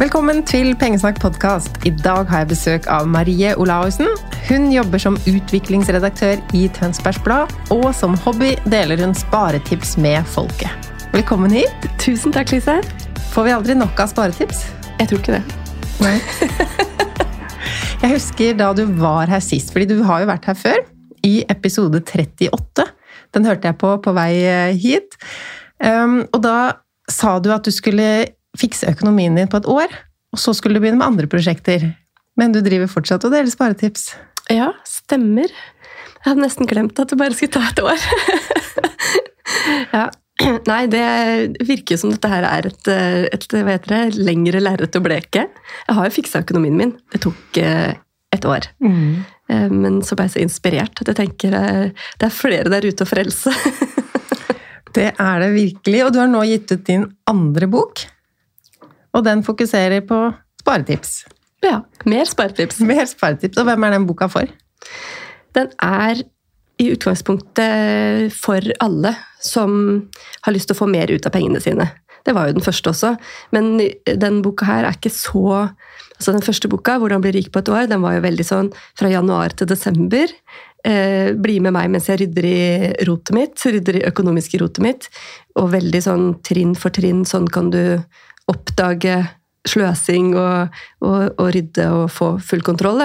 Velkommen til Pengesnakk podkast. I dag har jeg besøk av Marie Olaussen. Hun jobber som utviklingsredaktør i Tønsbergs Blad, og som hobby deler hun sparetips med folket. Velkommen hit. Tusen takk, Lise. Får vi aldri nok av sparetips? Jeg tror ikke det. Nei. Jeg husker da du var her sist, fordi du har jo vært her før. I episode 38. Den hørte jeg på på vei hit. Um, og da sa du at du skulle fikse økonomien din på et år, og så skulle du begynne med andre prosjekter. Men du driver fortsatt og deler sparetips. Ja, stemmer. Jeg hadde nesten glemt at det bare skulle ta et år. ja. Nei, det virker som dette her er et, et hva heter det, lengre lerret å bleke. Jeg har jo fiksa økonomien min. Det tok eh, et år. Mm. Eh, men så ble jeg så inspirert at jeg tenker eh, det er flere der ute å frelse. det er det virkelig. Og du har nå gitt ut din andre bok. Og den fokuserer på sparetips. Ja. Mer sparetips. Mer sparetips. Og hvem er den boka for? Den er i utgangspunktet for alle som har lyst til å få mer ut av pengene sine. Det var jo den første også, men den boka her er ikke så Altså Den første boka, 'Hvordan bli rik på et år', den var jo veldig sånn fra januar til desember. Eh, bli med meg mens jeg rydder i rotet mitt, rydder i økonomiske rotet mitt. Og veldig sånn trinn for trinn, sånn kan du oppdage sløsing og, og, og rydde og få full kontroll.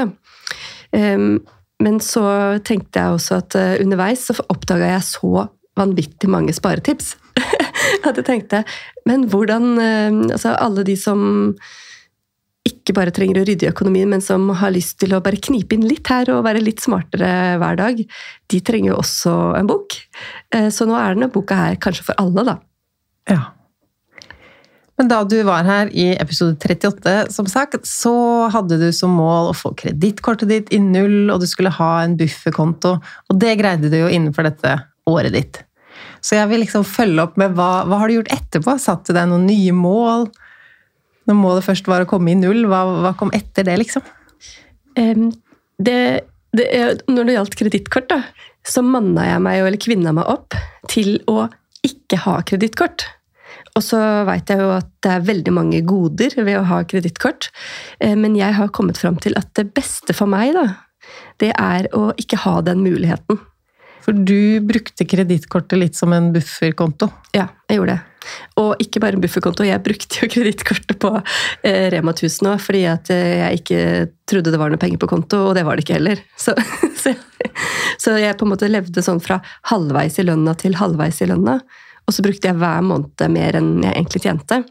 Um, men så tenkte jeg også at uh, underveis så oppdaga jeg så vanvittig mange sparetips. at jeg tenkte Men hvordan uh, Altså, alle de som ikke bare trenger å rydde i økonomien, men som har lyst til å bare knipe inn litt her og være litt smartere hver dag, de trenger jo også en bok. Uh, så nå er denne boka her kanskje for alle, da. Ja. Men da du var her i episode 38, som sagt, så hadde du som mål å få kredittkortet ditt i null, og du skulle ha en bufferkonto. Og det greide du jo innenfor dette året ditt. Så jeg vil liksom følge opp med hva, hva har du gjort etterpå? Satte du deg noen nye mål? Når målet først var å komme i null, hva, hva kom etter det, liksom? Um, det, det, når det gjaldt kredittkort, så manna jeg meg, eller kvinna meg opp, til å ikke ha kredittkort. Og så veit jeg jo at det er veldig mange goder ved å ha kredittkort. Eh, men jeg har kommet fram til at det beste for meg, da, det er å ikke ha den muligheten. For du brukte kredittkortet litt som en bufferkonto? Ja, jeg gjorde det. Og ikke bare en bufferkonto, jeg brukte jo kredittkortet på eh, Rema 1000 òg, fordi at eh, jeg ikke trodde det var noe penger på konto, og det var det ikke heller. Så, så, så jeg på en måte levde sånn fra halvveis i lønna til halvveis i lønna. Og så brukte jeg hver måned mer enn jeg egentlig tjente.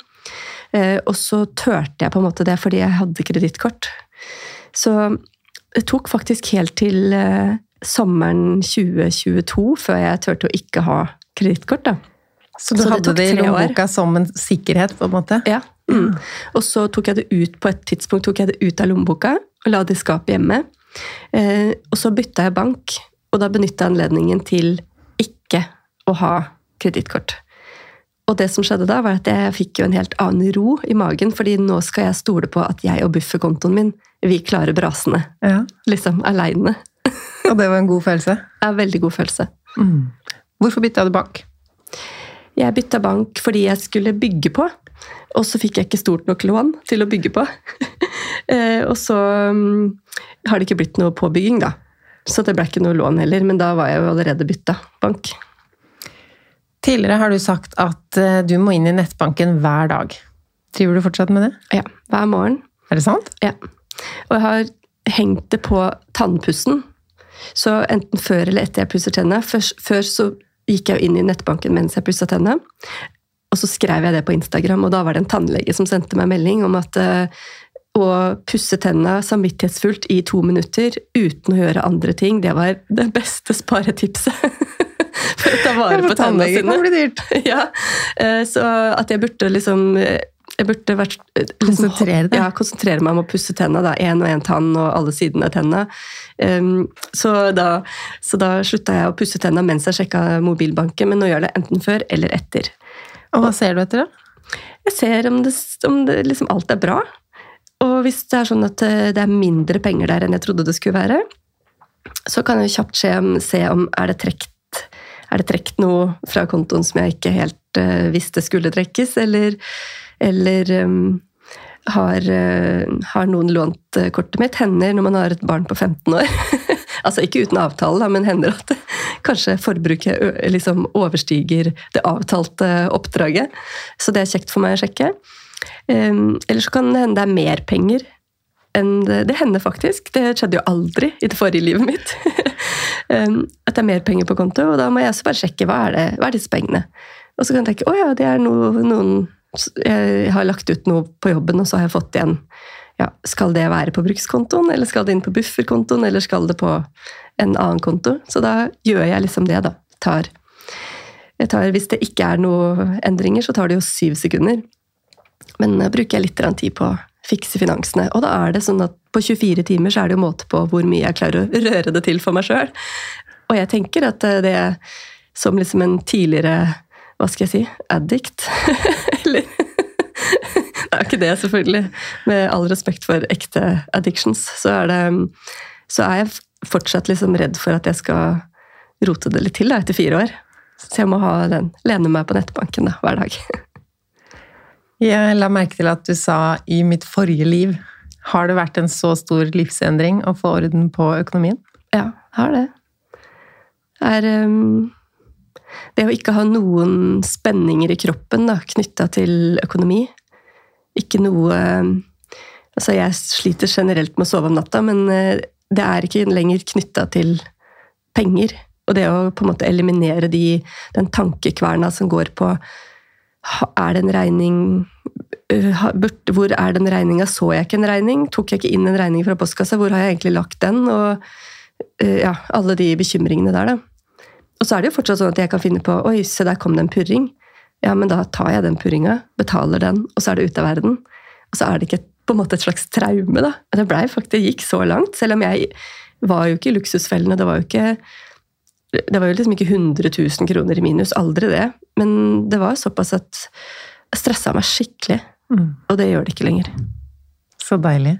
Eh, og så turte jeg på en måte det fordi jeg hadde kredittkort. Så det tok faktisk helt til eh, sommeren 2022 før jeg turte å ikke ha kredittkort. Så du så hadde det i lommeboka som en sikkerhet? på en måte? Ja. Mm. Og så tok jeg det ut på et tidspunkt tok jeg det ut av lommeboka og la det i skapet hjemme. Eh, og så bytta jeg bank, og da benytta jeg anledningen til ikke å ha kredittkort. Og det som skjedde da, var at jeg fikk jo en helt annen ro i magen, fordi nå skal jeg stole på at jeg og bufferkontoen min, vi klarer brasene. Ja. Liksom aleine. og det var en god følelse? Ja, veldig god følelse. Mm. Hvorfor bytta du bank? Jeg bytta bank fordi jeg skulle bygge på. Og så fikk jeg ikke stort nok lån til å bygge på. Eh, og så um, har det ikke blitt noe påbygging, da. Så det ble ikke noe lån heller, men da var jeg jo allerede bytta bank. Tidligere har du sagt at eh, du må inn i nettbanken hver dag. Driver du fortsatt med det? Ja, hver morgen. Er det sant? Ja. Og jeg har hengt det på tannpussen. Så enten før eller etter jeg pusser tennene. Før, før så gikk jeg inn i nettbanken mens jeg pussa tennene. Og så skrev jeg det på Instagram, og da var det en tannlege som sendte meg melding om at å pusse tennene samvittighetsfullt i to minutter uten å gjøre andre ting, det var det beste sparetipset. for å ta vare på tennene sine. Bli dyrt. Ja, eh, så at jeg burde liksom eh, jeg burde vært, eh, liksom, konsentrere? Ja, konsentrere meg om å pusse tenna. Én og én tann og alle sidene av tenna. Um, så, da, så da slutta jeg å pusse tenna mens jeg sjekka mobilbanken, men nå gjør jeg det enten før eller etter. Og hva ser du etter, da? Jeg ser om, det, om det, liksom alt er bra. Og hvis det er sånn at det er mindre penger der enn jeg trodde det skulle være, så kan jeg kjapt se om, se om er det trukket er det trukket noe fra kontoen som jeg ikke helt uh, visste skulle trekkes, eller, eller um, har, uh, har noen lånt eh, kortet mitt? Hender når man har et barn på 15 år. altså ikke uten avtale, da, men hender at kanskje forbruket liksom overstiger det avtalte oppdraget. Så det er kjekt for meg å sjekke. Um, eller så kan det hende det er mer penger enn det, det hender faktisk. Det skjedde jo aldri i det forrige livet mitt. um, at det er mer penger på konto, og da må jeg også bare sjekke hva er, det, hva er disse pengene. Og så kan jeg tenke å ja, det er no, noen jeg har lagt ut noe på jobben, og så har jeg fått igjen ja, Skal det være på brukskontoen, eller skal det inn på bufferkontoen, eller skal det på en annen konto? Så da gjør jeg liksom det, da. Tar, tar, hvis det ikke er noen endringer, så tar det jo syv sekunder. Men da bruker jeg litt tid på å fikse finansene. Og da er det sånn at på 24 timer så er det jo måte på hvor mye jeg klarer å røre det til for meg sjøl. Og jeg tenker at det som liksom en tidligere hva skal jeg si addict. Eller Det er ikke det, selvfølgelig. Med all respekt for ekte addictions, så er, det, så er jeg fortsatt liksom redd for at jeg skal rote det litt til da, etter fire år. Så jeg må ha den, lene meg på nettbanken da, hver dag. Jeg la merke til at du sa 'i mitt forrige liv'. Har det vært en så stor livsendring å få orden på økonomien? Ja, har det. Er um det å ikke ha noen spenninger i kroppen knytta til økonomi. Ikke noe Altså, jeg sliter generelt med å sove om natta, men eh, det er ikke lenger knytta til penger. Og det å på en måte eliminere de, den tankekverna som går på Er det en regning øh, Hvor er den regninga? Så jeg ikke en regning? Tok jeg ikke inn en regning fra postkassa? Hvor har jeg egentlig lagt den? Og øh, ja, alle de bekymringene der, da. Og så er det jo fortsatt sånn at jeg kan finne på Oi, se der kom det en purring. Ja, men da tar jeg den purringa, betaler den, og så er det ute av verden. Og så er det ikke på en måte et slags traume, da. Det blei faktisk, det gikk så langt. Selv om jeg var jo ikke i luksusfellene. Det var jo ikke det var jo liksom ikke 100 000 kroner i minus, aldri det. Men det var såpass at jeg stressa meg skikkelig. Mm. Og det gjør det ikke lenger. Så deilig.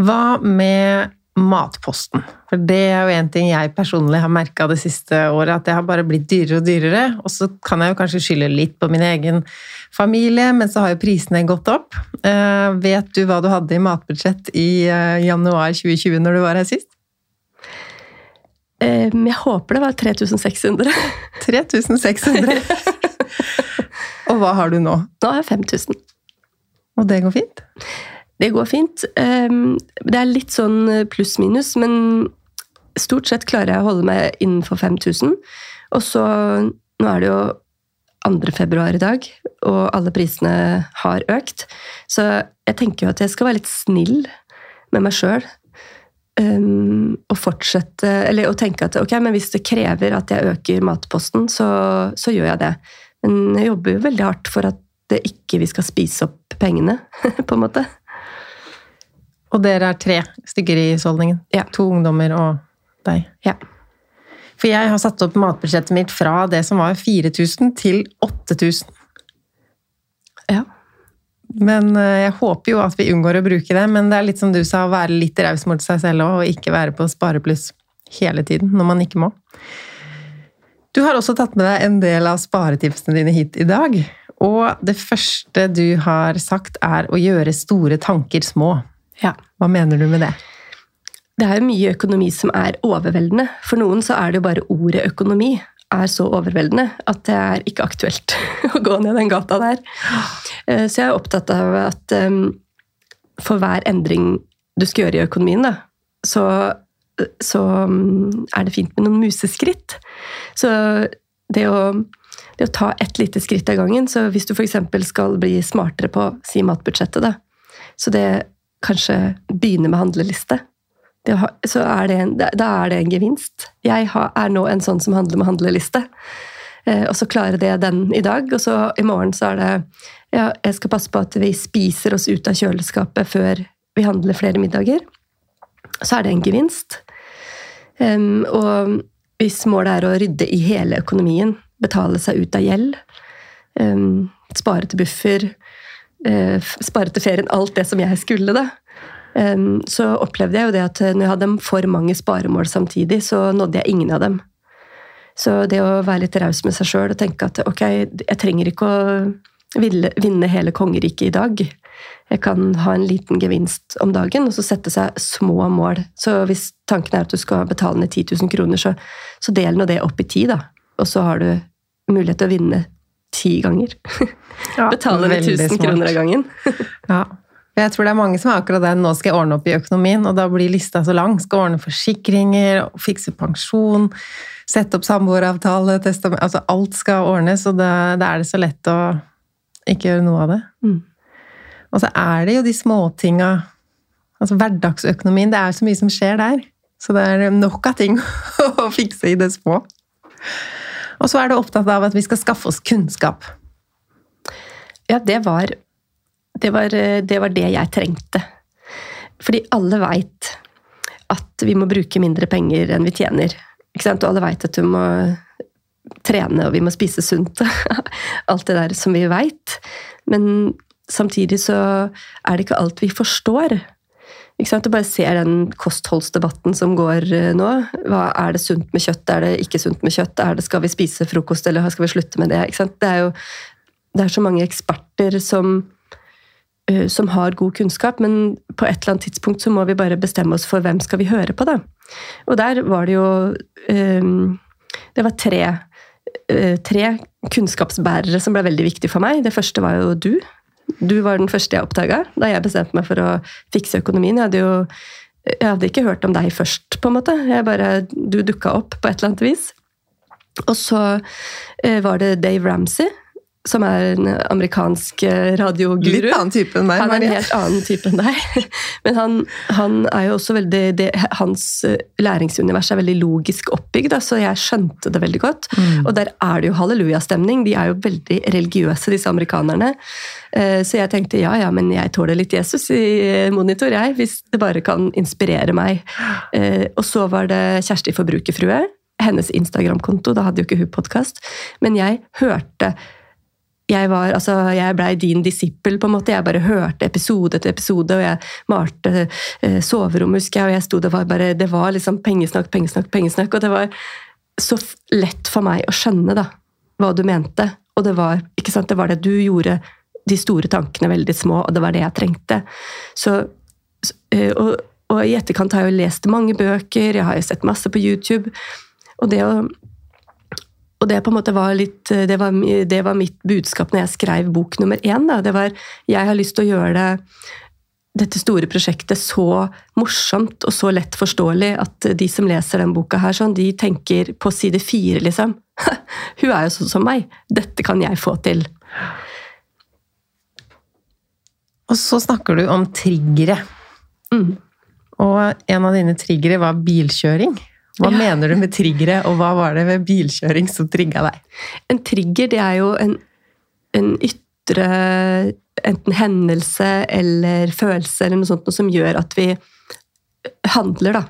Hva med matposten. For det er jo en ting jeg personlig har merka det siste året, at det har bare blitt dyrere og dyrere. Og så kan jeg jo kanskje skylde litt på min egen familie, men så har jo prisene gått opp. Uh, vet du hva du hadde i matbudsjett i uh, januar 2020 når du var her sist? Um, jeg håper det var 3600. 3600? og hva har du nå? Nå har jeg 5000. Og det går fint? Det går fint. Ehm, det er litt sånn pluss-minus, men stort sett klarer jeg å holde meg innenfor 5000. Og så Nå er det jo 2. februar i dag, og alle prisene har økt. Så jeg tenker jo at jeg skal være litt snill med meg sjøl. Um, å fortsette Eller å tenke at ok, men hvis det krever at jeg øker matposten, så, så gjør jeg det. Men jeg jobber jo veldig hardt for at det ikke vi skal spise opp pengene, på en måte. Og dere er tre stykker i husholdningen? Ja. To ungdommer og deg? Ja. For jeg har satt opp matbudsjettet mitt fra det som var 4000 til 8000. Ja. Men eh, jeg håper jo at vi unngår å bruke det. Men det er litt som du sa, å være litt raus mot seg selv òg, og ikke være på sparepluss hele tiden når man ikke må. Du har også tatt med deg en del av sparetipsene dine hit i dag. Og det første du har sagt, er å gjøre store tanker små. Ja. Hva mener du med det? Det er jo mye økonomi som er overveldende. For noen så er det jo bare ordet økonomi er så overveldende at det er ikke aktuelt å gå ned den gata der. Eh, så jeg er opptatt av at um, for hver endring du skal gjøre i økonomien, da, så, så um, er det fint med noen museskritt. Så det å, det å ta ett lite skritt av gangen Så hvis du f.eks. skal bli smartere på si matbudsjettet, da, så det kanskje begynne med handleliste. Så er det en, da er det en gevinst. Jeg er nå en sånn som handler med handleliste. Eh, og så klarer det den i dag, og så i morgen så er det ja, jeg skal passe på at vi spiser oss ut av kjøleskapet før vi handler flere middager. Så er det en gevinst. Og hvis målet er å rydde i hele økonomien, betale seg ut av gjeld, spare til buffer, uh, spare til ferien, alt det som jeg skulle, da. Um, så opplevde jeg jo det at når jeg hadde for mange sparemål samtidig, så nådde jeg ingen av dem. Så det å være litt raus med seg sjøl og tenke at ok, jeg trenger ikke å vinne hele kongeriket i dag. jeg kan ha en liten gevinst om dagen, og så sette seg små mål. Så hvis tanken er at du skal betale ned 10 000 kroner, så, så del nå det opp i ti, da. Og så har du mulighet til å vinne ti ganger. Ja, Betale ned 1000 smart. kroner av gangen. Ja. Jeg tror det er mange som har akkurat den. Nå skal jeg ordne opp i økonomien, og da blir lista så lang. Skal ordne forsikringer, fikse pensjon, sette opp samboeravtale, testament Altså alt skal ordnes, og da, da er det så lett å ikke gjøre noe av det. Mm. Og så er det jo de småtinga Altså hverdagsøkonomien, det er så mye som skjer der. Så det er nok av ting å fikse i det små. Og så er du opptatt av at vi skal skaffe oss kunnskap. Ja, det var det, var eh, det var det jeg trengte. Fordi alle veit at vi må bruke mindre penger enn vi tjener. Ikke sant? Og alle veit at du må trene, og vi må spise sunt. alt det der som vi veit. Men samtidig så er det ikke alt vi forstår. Ikke sant? Du bare ser den kostholdsdebatten som går eh, nå. Hva Er det sunt med kjøtt, er det ikke sunt med kjøtt? Er det, skal vi spise frokost, eller skal vi slutte med det? Ikke sant? Det er jo det er så mange eksperter som, som har god kunnskap, men på et eller annet tidspunkt så må vi bare bestemme oss for hvem skal vi høre på, da. Og der var det jo eh, Det var tre, eh, tre kunnskapsbærere som ble veldig viktige for meg. Det første var jo du. Du var den første jeg oppdaga da jeg bestemte meg for å fikse økonomien. Jeg hadde jo jeg hadde ikke hørt om deg først, på en måte. Jeg bare, du dukka opp på et eller annet vis. Og så eh, var det Dave Ramsey, som er en amerikansk eh, radioguru. Litt annen type enn meg. Han er en helt annen type enn deg. Men han, han er jo også veldig det, Hans eh, læringsunivers er veldig logisk oppbygd, så jeg skjønte det veldig godt. Mm. Og der er det jo hallelujastemning. De er jo veldig religiøse, disse amerikanerne. Eh, Så jeg tenkte ja, ja, men jeg tåler litt Jesus i monitor, jeg, hvis det bare kan inspirere meg. Og så var det Kjersti Forbrukerfrue. Hennes Instagram-konto, da hadde jo ikke hun podkast. Men jeg hørte jeg var, altså, jeg blei din disippel, på en måte. Jeg bare hørte episode etter episode, og jeg malte eh, soverom, husker jeg, og jeg sto det var bare Det var liksom pengesnakk, pengesnakk, pengesnakk, og det var så lett for meg å skjønne da, hva du mente. Og det var, ikke sant, det var det du gjorde de store tankene veldig små, og det var det jeg trengte. Så, eh, og, og i etterkant har jeg jo lest mange bøker, jeg har jo sett masse på YouTube. Og det å og det på en måte var litt, det var, det var mitt budskap når jeg skrev bok nummer én. Da. Det var jeg har lyst til å gjøre det, dette store prosjektet så morsomt og så lett forståelig at de som leser den boka her, sånn, de tenker på side fire, liksom. Hun er jo sånn som meg. Dette kan jeg få til. Og så snakker du om triggere. Mm. Og en av dine triggere var bilkjøring. Hva Ja. mener du med triggere, og hva var det ved bilkjøring som trigga deg? En trigger, det er jo en, en ytre enten hendelse eller følelse eller noe sånt noe som gjør at vi handler, da.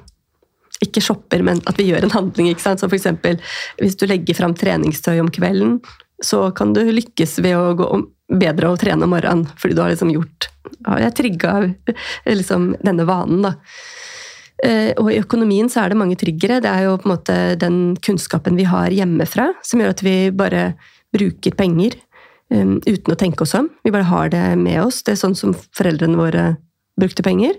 Ikke shopper, men at vi gjør en handling. ikke sant? Så for eksempel, hvis du legger fram treningstøy om kvelden, så kan du lykkes ved å gå om, bedre å trene om morgenen, fordi du har liksom gjort ja, Jeg trigga liksom denne vanen, da. Eh, Og i økonomien så er det mange tryggere. Det er jo på en måte den kunnskapen vi har hjemmefra, som gjør at vi bare bruker penger um, uten å tenke oss om. Vi bare har det med oss. Det er sånn som foreldrene våre brukte penger.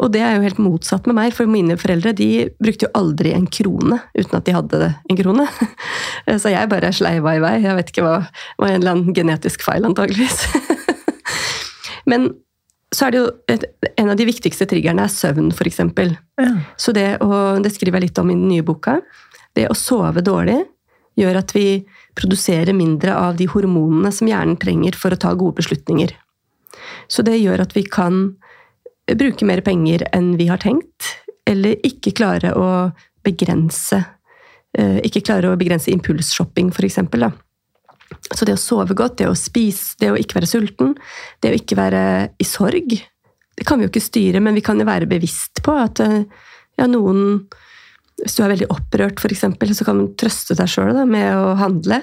Og det er jo helt motsatt med meg, for mine foreldre de brukte jo aldri en krone uten at de hadde en krone. Så jeg bare sleiva i vei. Jeg vet ikke hva det var en eller annen genetisk feil, antageligvis. Men så er det jo et, en av de viktigste triggerne er søvn, f.eks. Ja. Så det, og det skriver jeg litt om i den nye boka. Det å sove dårlig gjør at vi produserer mindre av de hormonene som hjernen trenger for å ta gode beslutninger. Så det gjør at vi kan bruke mer penger enn vi har tenkt, eller ikke klare å begrense eh, ikke klare å begrense impulsshopping, f.eks. Så det å sove godt, det å spise, det å ikke være sulten, det å ikke være i sorg Det kan vi jo ikke styre, men vi kan jo være bevisst på at eh, ja, noen Hvis du er veldig opprørt, f.eks., så kan du trøste deg sjøl med å handle.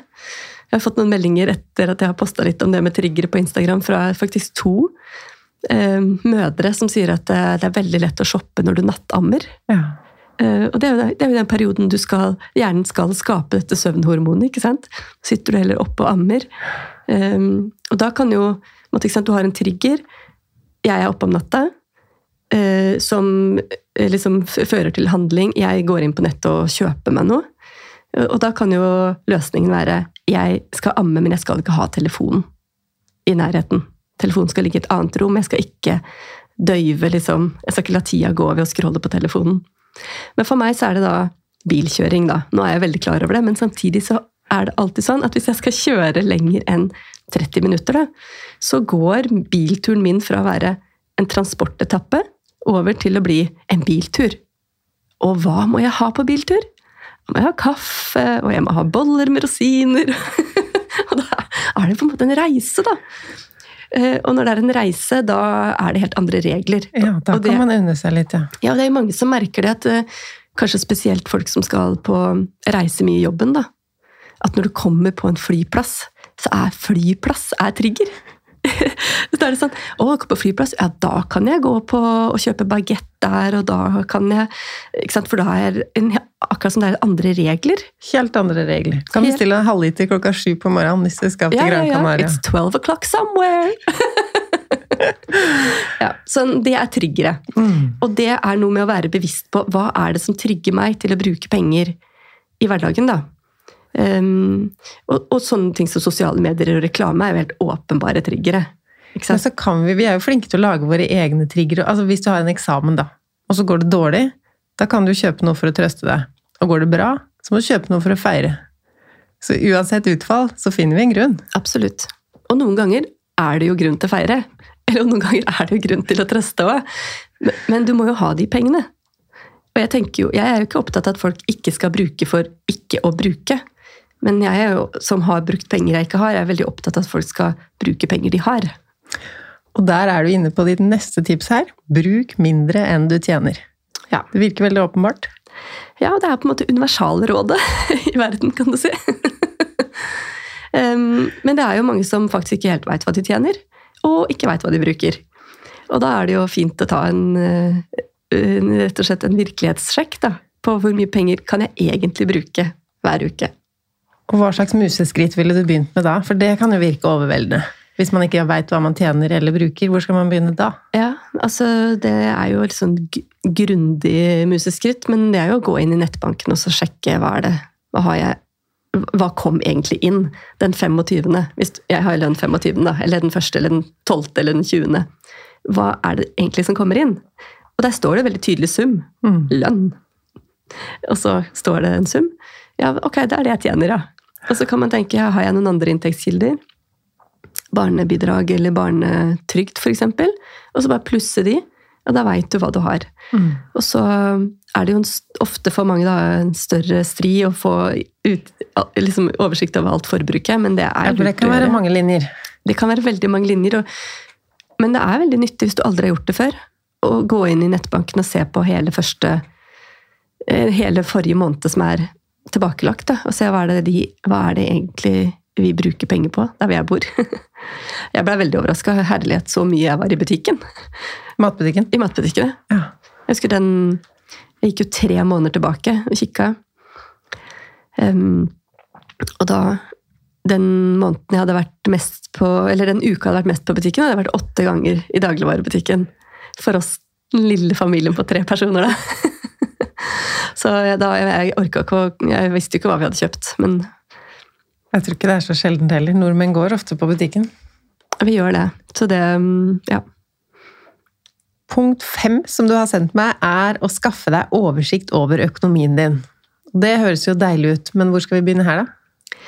Jeg har fått noen meldinger etter at jeg har posta litt om det med triggere på Instagram fra faktisk to eh, mødre som sier at det, det er veldig lett å shoppe når du nattammer. Ja. Eh, og det er, jo, det er jo den perioden du skal, hjernen skal skape dette søvnhormonet. ikke sant? Sitter du heller oppe og ammer. Um, og da kan jo Du har en trigger, jeg er oppe om natta, Uh, som eh, liksom fører til handling. Jeg går inn på nettet og kjøper meg noe. Og da kan jo løsningen være jeg skal amme, men jeg skal ikke ha telefonen i nærheten. Telefonen skal ligge i et annet rom. Jeg skal ikke døyve, liksom. Jeg skal ikke la tida gå ved å scrolle på telefonen. Men for meg så er det da bilkjøring, da. Nå er jeg veldig klar over det, men samtidig så er det alltid sånn at hvis jeg skal kjøre lenger enn 30 minutter, da, så går bilturen min fra å være en transportetappe over til å bli en biltur. Og hva må jeg ha på biltur? Jeg må ha kaffe, og jeg må ha boller med rosiner. og da er det på en måte en reise, da. Eh, Og når det er en reise, da er det helt andre regler. Ja, da det- kan man unne seg litt, ja. ja, det er mange som merker det, at eh, kanskje spesielt folk som skal på reise mye i jobben, da. At når du kommer på en flyplass, så er flyplass er trigger. så da er det sånn Å, på flyplass, ja, da kan jeg gå på og kjøpe bagett der, og da kan jeg ikke sant? For da er en, akkurat som det er andre regler. Helt andre regler. Kan Helt- bestille en halvliter klokka sju på morgenen hvis du skal til Ja, Gran Canaria. ja. ja. It's 12 o'clock somewhere! ja, så det er tryggere. Mm. Og det er noe med å være bevisst på hva er det som trigger meg til å bruke penger i hverdagen, da. Um, og, og sånne ting som sosiale medier og reklame er jo helt åpenbare triggere. Men så kan vi, vi er jo flinke til å lage våre egne triggere. Altså Hvis du har en eksamen, da, og så går det dårlig, da kan du kjøpe noe for å trøste deg. Og går det bra, så må du kjøpe noe for å feire. Så uansett utfall, så finner vi en grunn. Absolutt. Og noen ganger er det jo grunn til å feire. Eller noen ganger er det jo grunn til å trøste òg. Men, men du må jo ha de pengene. Og jeg tenker jo, jeg er jo ikke opptatt av at folk ikke skal bruke for ikke å bruke. Men jeg jo, som har brukt penger jeg ikke har, er veldig opptatt av at folk skal bruke penger de har. Og der er du inne på ditt neste tips her. Bruk mindre enn du tjener. Ja. Det virker veldig åpenbart. Ja, det er på en måte universalrådet i verden, kan du si. um, men det er jo mange som faktisk ikke helt veit hva de tjener, og ikke veit hva de bruker. Og da er det jo fint å ta en, eh, en rett og slett en virkelighetssjekk da, på hvor mye penger kan jeg egentlig bruke hver uke. Og hva slags museskritt ville du begynt med da? For det kan jo virke overveldende. Hvis man ikke veit hva man tjener eller bruker, hvor skal man begynne da? Ja, altså det er jo et sånn grundig museskritt, men det er jo å gå inn i nettbanken og så sjekke hva er det Hva har jeg Hva kom egentlig inn den 25. Hvis jeg har lønn 25., da, eller den 1., eller den 12., eller den 20. Hva er det egentlig som kommer inn? Og der står det veldig tydelig sum. Mm. Lønn. Og så står det en sum. Ja, ok, det er det jeg tjener, ja. Og så kan man tenke, har jeg noen andre inntektskilder? Barnebidrag eller barnetrygd, f.eks. Og så bare plusse de, og da veit du hva du har. Mm. Og så er det jo en, ofte for mange da, en større stri å få ut, liksom, oversikt over alt forbruket, men det er Ja, for det kan være mange linjer. Det kan være veldig mange linjer. Og, men det er veldig nyttig hvis du aldri har gjort det før, å gå inn i nettbanken og se på hele første eh, hele forrige måned som er tilbakelagt, da, og se hva er, det de, hva er det egentlig vi bruker penger på der hvor jeg bor. Jeg ble veldig overraska. Herlighet, så mye jeg var i butikken. Matbutikken. I matbutikken, Ja. Jeg husker den Jeg gikk jo tre måneder tilbake og kikka. Um, og da Den måneden jeg hadde vært mest på Eller den uka jeg hadde vært mest på butikken, hadde jeg vært åtte ganger i dagligvarebutikken. For oss, den lille familien på tre personer, da. Så jeg, da, jeg, orka ikke å Jeg visste jo ikke hva vi hadde kjøpt, men Jeg tror ikke det er så sjeldent heller. Nordmenn går ofte på butikken. vi gjør det. Så det mm, Ja. Punkt fem som du har sendt meg, er å skaffe deg oversikt over økonomien din. Det høres jo deilig ut, men hvor skal vi begynne her, da?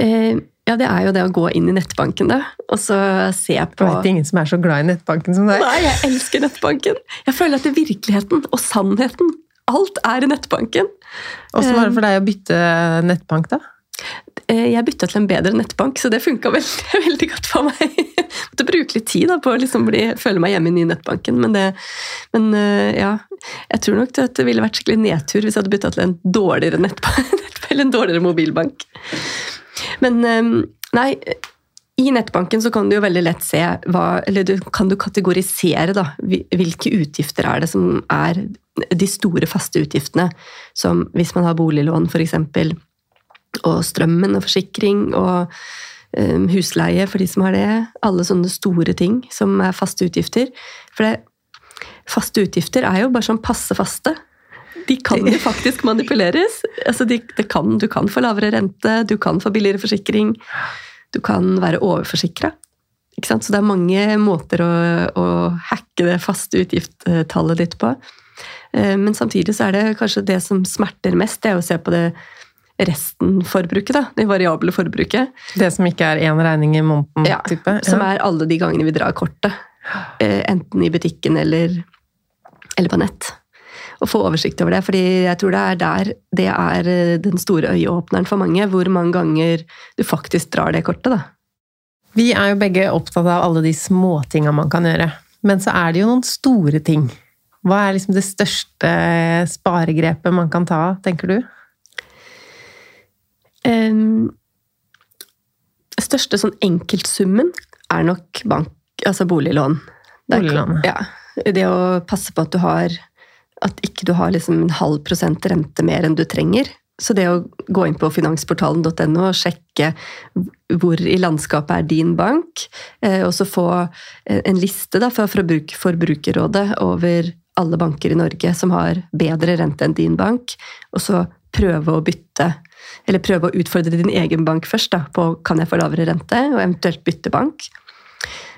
Eh, ja, det er jo det å gå inn i nettbanken, da. Og så se Jeg på vet ingen som er så glad i nettbanken som deg. Nei, jeg elsker nettbanken. Jeg føler at det er virkeligheten og sannheten. Alt er i nettbanken. Åssen var det for deg å bytte nettbank, da? Eh, Jeg bytta til en bedre nettbank, så det funka veldig, veldig godt for meg. Jeg måtte bruke litt tid da, på å liksom bli, føle meg hjemme i den nye nettbanken. Men, det, men eh, ja, jeg tror nok det ville vært skikkelig nedtur hvis jeg hadde bytta til en dårligere nettbank, eller en dårligere mobilbank. Men eh, nei, i nettbanken så kan du jo veldig lett se hva, eller du, kan du kategorisere da, hvilke utgifter er det som er de store faste utgiftene. Som hvis man har boliglån, f.eks og strømmen og forsikring og um, husleie for de som har det. Alle sånne store ting som er faste utgifter. For det, faste utgifter er jo bare sånn passe faste. De kan jo faktisk manipuleres. Altså de, kan, du kan få lavere rente, du kan få billigere forsikring. Du kan være overforsikra. Så det er mange måter å, å hacke det faste utgiftstallet ditt på. Eh, men samtidig så er det kanskje det som smerter mest, det er å se på det resten-forbruket. da, Det variable forbruket. Det som ikke er én regning i måneden? Ja, type. som er alle de gangene vi drar kortet. Eh, enten i butikken eller, eller på nett. Å få oversikt over det, fordi jeg tror det er der det er eh, den store øyeåpneren for mange. Hvor mange ganger du faktisk drar det kortet. da. Vi er jo begge opptatt av alle de småtinga man kan gjøre. Men så er det jo noen store ting. Hva er liksom det største sparegrepet man kan ta, tenker du? Um, største sånn enkeltsummen er nok bank, altså boliglån. Boliglån. Ja. Det å passe på at du har At ikke du har liksom en halv prosent rente mer enn du trenger. Så det å gå inn på finansportalen.no og sjekke hvor i landskapet er din bank, eh, og så få en liste da, fra Forbrukerrådet over alle banker i Norge som har bedre rente enn din bank, og så prøve å bytte Eller prøve å utfordre din egen bank først da, på kan jeg få lavere rente, og eventuelt bytte bank.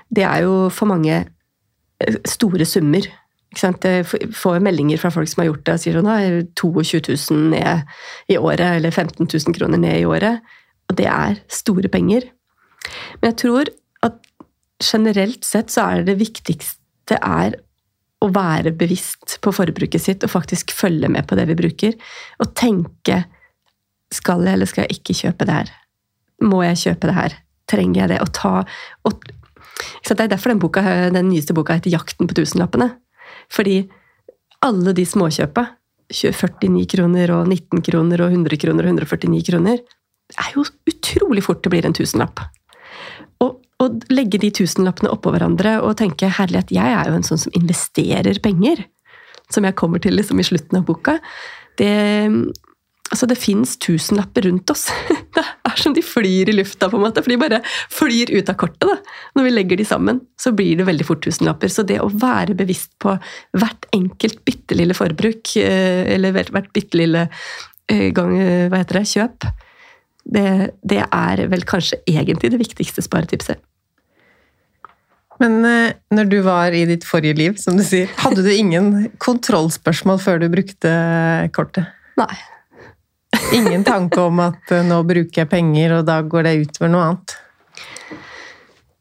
Det er jo for mange eh, store summer. Jeg får meldinger fra folk som har gjort det og sier sånn 22 000 ned i året, eller 15 000 kroner ned i året. Og det er store penger. Men jeg tror at generelt sett så er det viktigste er å være bevisst på forbruket sitt og faktisk følge med på det vi bruker. Og tenke skal jeg eller skal jeg ikke kjøpe det her? Må jeg kjøpe det her? Trenger jeg det? Og ta og, Det er derfor den, boka, den nyeste boka heter 'Jakten på tusenlappene'. Fordi alle de småkjøpa, 49 kroner og 19 kroner og 100 kroner og 149 kroner, er jo utrolig fort det blir en tusenlapp å legge de tusenlappene oppå hverandre og tenke herlighet, jeg er jo en sånn som investerer penger. Som jeg kommer til liksom i slutten av boka. Det, altså det fins tusenlapper rundt oss. Det er som de flyr i lufta, på en måte. For de bare flyr ut av kortet. da. Når vi legger de sammen, så blir det veldig fort tusenlapper. Så det å være bevisst på hvert enkelt bitte lille forbruk, eh, eller hvert bitte lille eh, gang, eh, hva heter det, kjøp, det, det, er vel kanskje egentlig det viktigste sparetipset. Men eh, når du var i ditt forrige liv, som du sier, hadde du ingen kontrollspørsmål før du brukte kortet? Nei. Ingen tanke om at eh, nå bruker jeg penger, og da går det utover noe annet?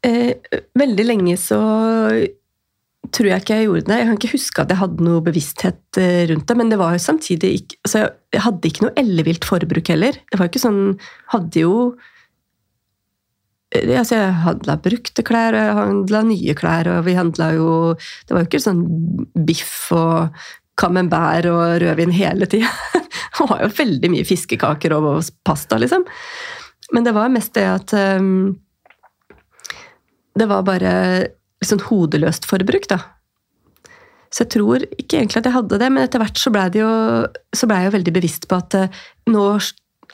Eh, veldig lenge så tror jeg ikke jeg gjorde det. Jeg kan ikke huske at jeg hadde noe bevissthet eh, rundt det, men det var jo samtidig ikke altså Jeg hadde ikke noe ellevilt forbruk heller. Det var ikke sånn Hadde jo altså jeg handla brukte klær, og jeg handla nye klær, og vi handla jo Det var jo ikke sånn biff og camembert og rødvin hele tida. Det var jo veldig mye fiskekaker og pasta, liksom. Men det var mest det at um, Det var bare sånn hodeløst forbruk, da. Så jeg tror ikke egentlig at jeg hadde det, men etter hvert så blei ble jeg jo veldig bevisst på at uh, nå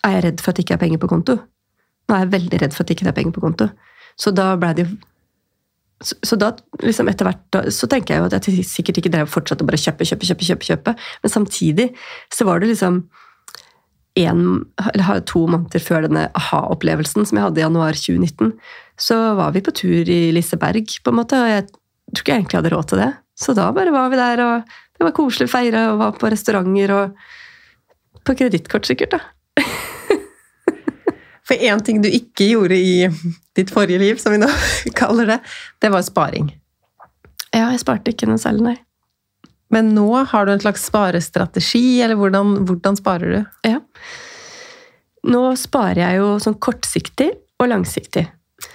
er jeg redd for at det ikke er penger på konto. Nå er jeg veldig redd for at det ikke er penger på konto. Så da ble det jo så, så da, liksom etter hvert, så tenker jeg jo at jeg sikkert ikke drev fortsatte å bare kjøpe, kjøpe, kjøpe, kjøpe, kjøpe. Men samtidig så var det liksom en, eller to måneder før denne aha-opplevelsen som jeg hadde i januar 2019, så var vi på tur i Liseberg, på en måte, og jeg tror ikke jeg egentlig hadde råd til det. Så da bare var vi der, og det var koselig å feire, og var på restauranter og På kredittkort, sikkert, da. For én ting du ikke gjorde i ditt forrige liv, som vi nå kaller det, det var sparing. Ja, jeg sparte ikke noe særlig, nei. Men nå har du en slags sparestrategi, eller hvordan, hvordan sparer du? Ja. Nå sparer jeg jo sånn kortsiktig og langsiktig.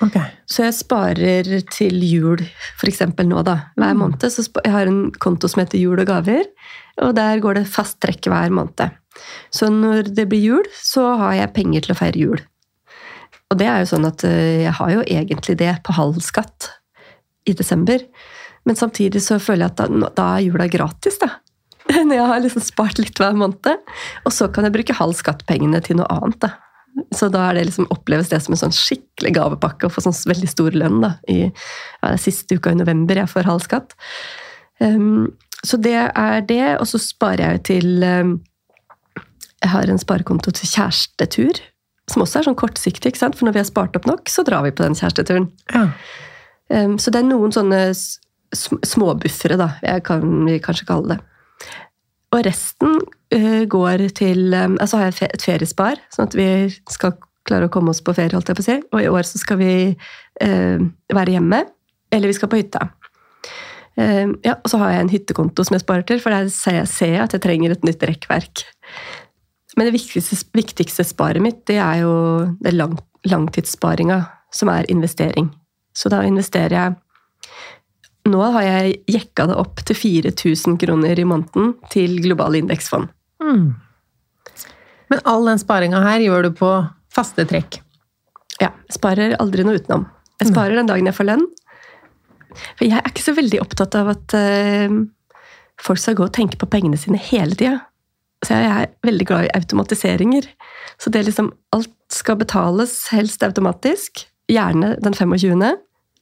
Okay. Så jeg sparer til jul, f.eks. nå, da. Hver mm. måned. Så jeg har en konto som heter Jul og gaver, og der går det fast trekk hver måned. Så når det blir jul, så har jeg penger til å feire jul. Og det er jo sånn at eh, jeg har jo egentlig det på halv skatt i desember. Men samtidig så føler jeg at da, da er jula gratis, da. Når jeg har liksom spart litt hver måned. Og så kan jeg bruke halv skatt-pengene til noe annet. da. Så da det liksom, oppleves det som en sånn skikkelig gavepakke å få sånn veldig stor lønn da, i ja, det siste uka i november jeg får halv skatt. Um, så det er det, og så sparer jeg til um, Jeg har en sparekonto til kjærestetur, som også er sånn kortsiktig. ikke sant? For når vi har spart opp nok, så drar vi på den kjæresteturen. Ja. Um, så det er noen sånne småbuffere, da, jeg kan vi kanskje kalle det. Og resten uh, går til um, Altså har jeg et feriespar, sånn at vi skal klare å komme oss på ferie, holdt jeg på å si. Og i år så skal vi uh, være hjemme, eller vi skal på hytta. Uh, ja, og så har jeg en hyttekonto som jeg sparer til, for der ser jeg, ser jeg at jeg trenger et nytt rekkverk. Men det viktigste, viktigste sparet mitt, det er jo det lang, langtidssparinga, som er investering. Så da investerer jeg Nå har jeg jekka det opp til 4000 kroner i måneden til globale indeksfond. Mm. Men all den sparinga her gjør du på faste trekk. Ja, jeg sparer aldri noe utenom. Jeg sparer den dagen jeg får lønn. For jeg er ikke så veldig opptatt av at eh, folk skal gå og tenke på pengene sine hele tida. Så jeg er veldig glad i automatiseringer. Så det liksom Alt skal betales, helst automatisk. Gjerne den 25.,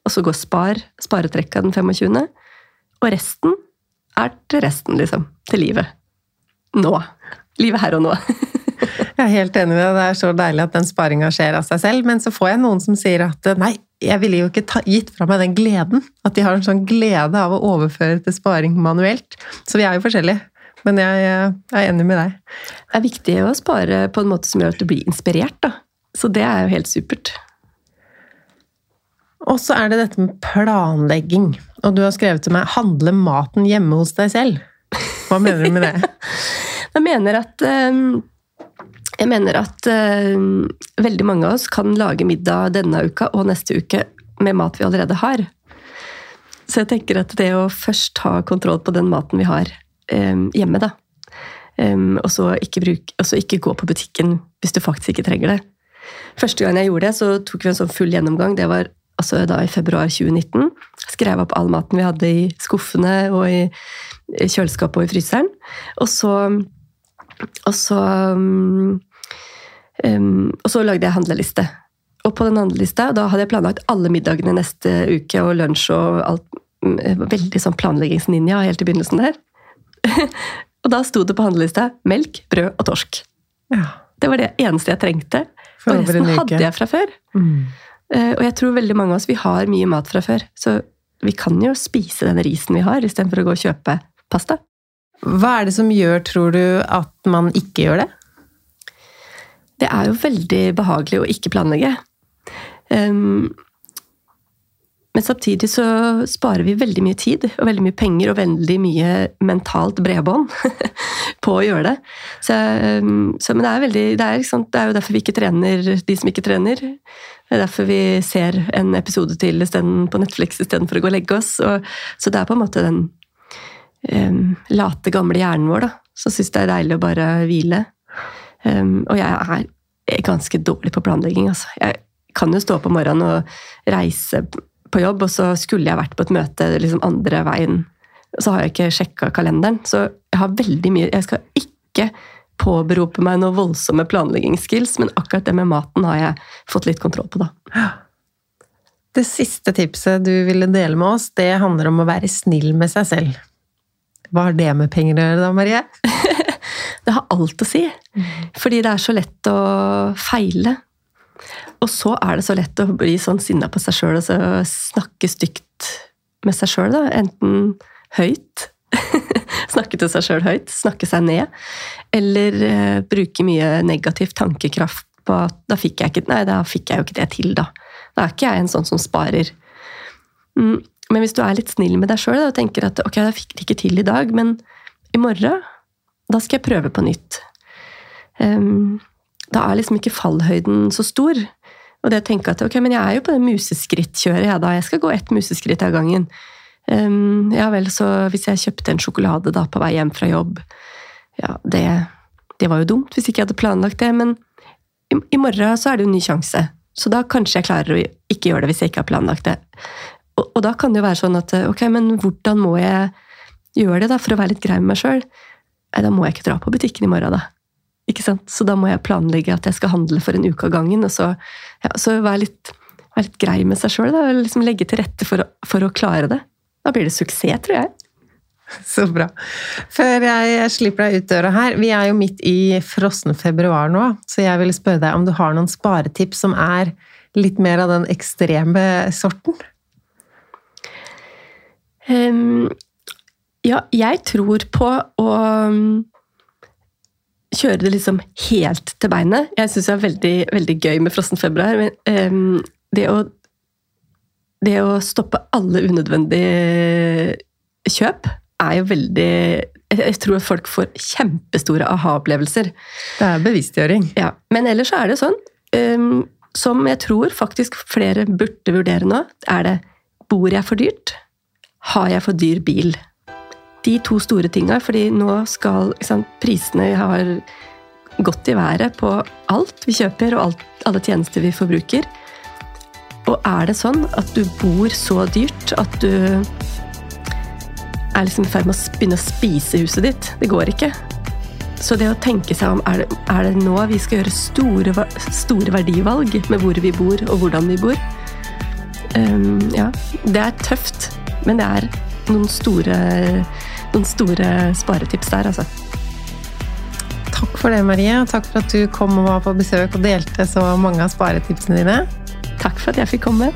og så går spar, sparetrekka den 25., og resten er til resten, liksom. Til livet. Nå. Livet her og nå. Jeg er helt enig med deg. Det er så deilig at den sparinga skjer av seg selv. Men så får jeg noen som sier at nei, jeg ville jo ikke ta, gitt fra meg den gleden. At de har en sånn glede av å overføre til sparing manuelt. Så vi er jo forskjellige. Men jeg, jeg er enig med deg. Det er viktig å spare på en måte som gjør at du blir inspirert. da. Så det er jo helt supert. Og så er det dette med planlegging. Og du har skrevet til meg 'handle maten hjemme hos deg selv'. Hva mener du med det? Jeg mener at eh, jeg mener at eh, veldig mange av oss kan lage middag denne uka og neste uke med mat vi allerede har. Så jeg tenker at det å først ha kontroll på den maten vi har eh, hjemme, da. Og, så ikke bruk, og så ikke gå på butikken hvis du faktisk ikke trenger det. Første gang jeg gjorde det, så tok vi en sånn full gjennomgang. Det var altså da i februar 2019. Skrev opp all maten vi hadde i skuffene og i kjøleskapet og i fryseren. Og så og så, um, og så lagde jeg handleliste. Og på den handlelista da hadde jeg planlagt alle middagene neste uke og lunsj og alt. mm, Veldig sånn planleggingsninja helt i begynnelsen der. Og da sto det på handlelista melk, brød og torsk. Ja. Det var det eneste jeg trengte. For og resten hadde jeg fra før. Mm. Eh, Og jeg tror veldig mange av oss vi har mye mat fra før. Så vi kan jo spise den risen vi har, istedenfor å gå og kjøpe pasta. Hva er det som gjør, tror du, at man ikke gjør det? Det er jo veldig behagelig å ikke planlegge. Um, men samtidig så sparer vi veldig mye tid og veldig mye penger og veldig mye mentalt bredbånd på å gjøre det. Så, um, så, men det er, veldig, det, er, det er jo derfor vi ikke trener de som ikke trener. Det er derfor vi ser en episode til på Netflix istedenfor å gå og legge oss. Og, så det er på en måte den um, late, gamle hjernen vår da, som syns det er deilig å bare hvile. Um, og jeg er ganske dårlig på planlegging. Altså. Jeg kan jo stå opp om morgenen og reise på jobb, og så skulle jeg vært på et møte liksom andre veien. Så har jeg ikke sjekka kalenderen. Så jeg har veldig mye Jeg skal ikke påberope meg noen voldsomme planleggingsskills, men akkurat det med maten har jeg fått litt kontroll på, da. Det siste tipset du ville dele med oss, det handler om å være snill med seg selv. Hva har det med penger å gjøre da, Marie? Det har alt å si. Fordi det er så lett å feile. Og så er det så lett å bli sånn sinna på seg sjøl og så snakke stygt med seg sjøl. Enten høyt. snakke til seg sjøl høyt. Snakke seg ned. Eller uh, bruke mye negativ tankekraft på at da fikk jeg ikke Nei, da fikk jeg jo ikke det til, da. Da er ikke jeg en sånn som sparer. Mm. Men hvis du er litt snill med deg sjøl og tenker at ok, jeg fikk det ikke til i dag, men i morgen, da skal jeg prøve på nytt. Um, da er liksom ikke fallhøyden så stor. Og det å tenke at ok, men jeg er jo på det museskrittkjøret, jeg da. Jeg skal gå ett museskritt av gangen. Um, ja vel, så hvis jeg kjøpte en sjokolade da på vei hjem fra jobb Ja, det, det var jo dumt hvis ikke jeg hadde planlagt det, men i, i morgen så er det jo en ny sjanse. Så da kanskje jeg klarer å ikke gjøre det hvis jeg ikke har planlagt det. Og, og da kan det jo være sånn at ok, men hvordan må jeg gjøre det da for å være litt grei med meg sjøl? Nei, da må jeg ikke dra på butikken i morgen, da. Ikke sant? Så da må jeg planlegge at jeg skal handle for en uke av gangen. Og så, ja, så være litt, vær litt grei med seg sjøl. Liksom legge til rette for å, for å klare det. Da blir det suksess, tror jeg. Så bra. Før jeg slipper deg ut døra her, vi er jo midt i frossen februar nå, så jeg ville spørre deg om du har noen sparetips som er litt mer av den ekstreme sorten? Um, ja, jeg tror på å kjøre det liksom helt til beinet. Jeg syns det er veldig, veldig gøy med frossen februar. Men um, det, å, det å stoppe alle unødvendige kjøp er jo veldig Jeg tror folk får kjempestore aha-opplevelser. Det er bevisstgjøring. Ja, Men ellers så er det sånn, um, som jeg tror faktisk flere burde vurdere nå, er det Bor jeg for dyrt? Har jeg for dyr bil? De to store tinga, fordi nå skal sant, prisene har gått i været på alt vi kjøper og alt, alle tjenester vi forbruker. Og er det sånn at du bor så dyrt at du er liksom i ferd med å begynne å spise huset ditt Det går ikke. Så det å tenke seg om er det, er det nå vi skal gjøre store, store, verdivalg med hvor vi bor og hvordan vi bor? Um, ja, det er tøft, men det er noen store noen store sparetips der, altså. Takk for det, Marie. Takk for at du kom og var på besøk og delte så mange av sparetipsene dine. Takk for at jeg fikk komme.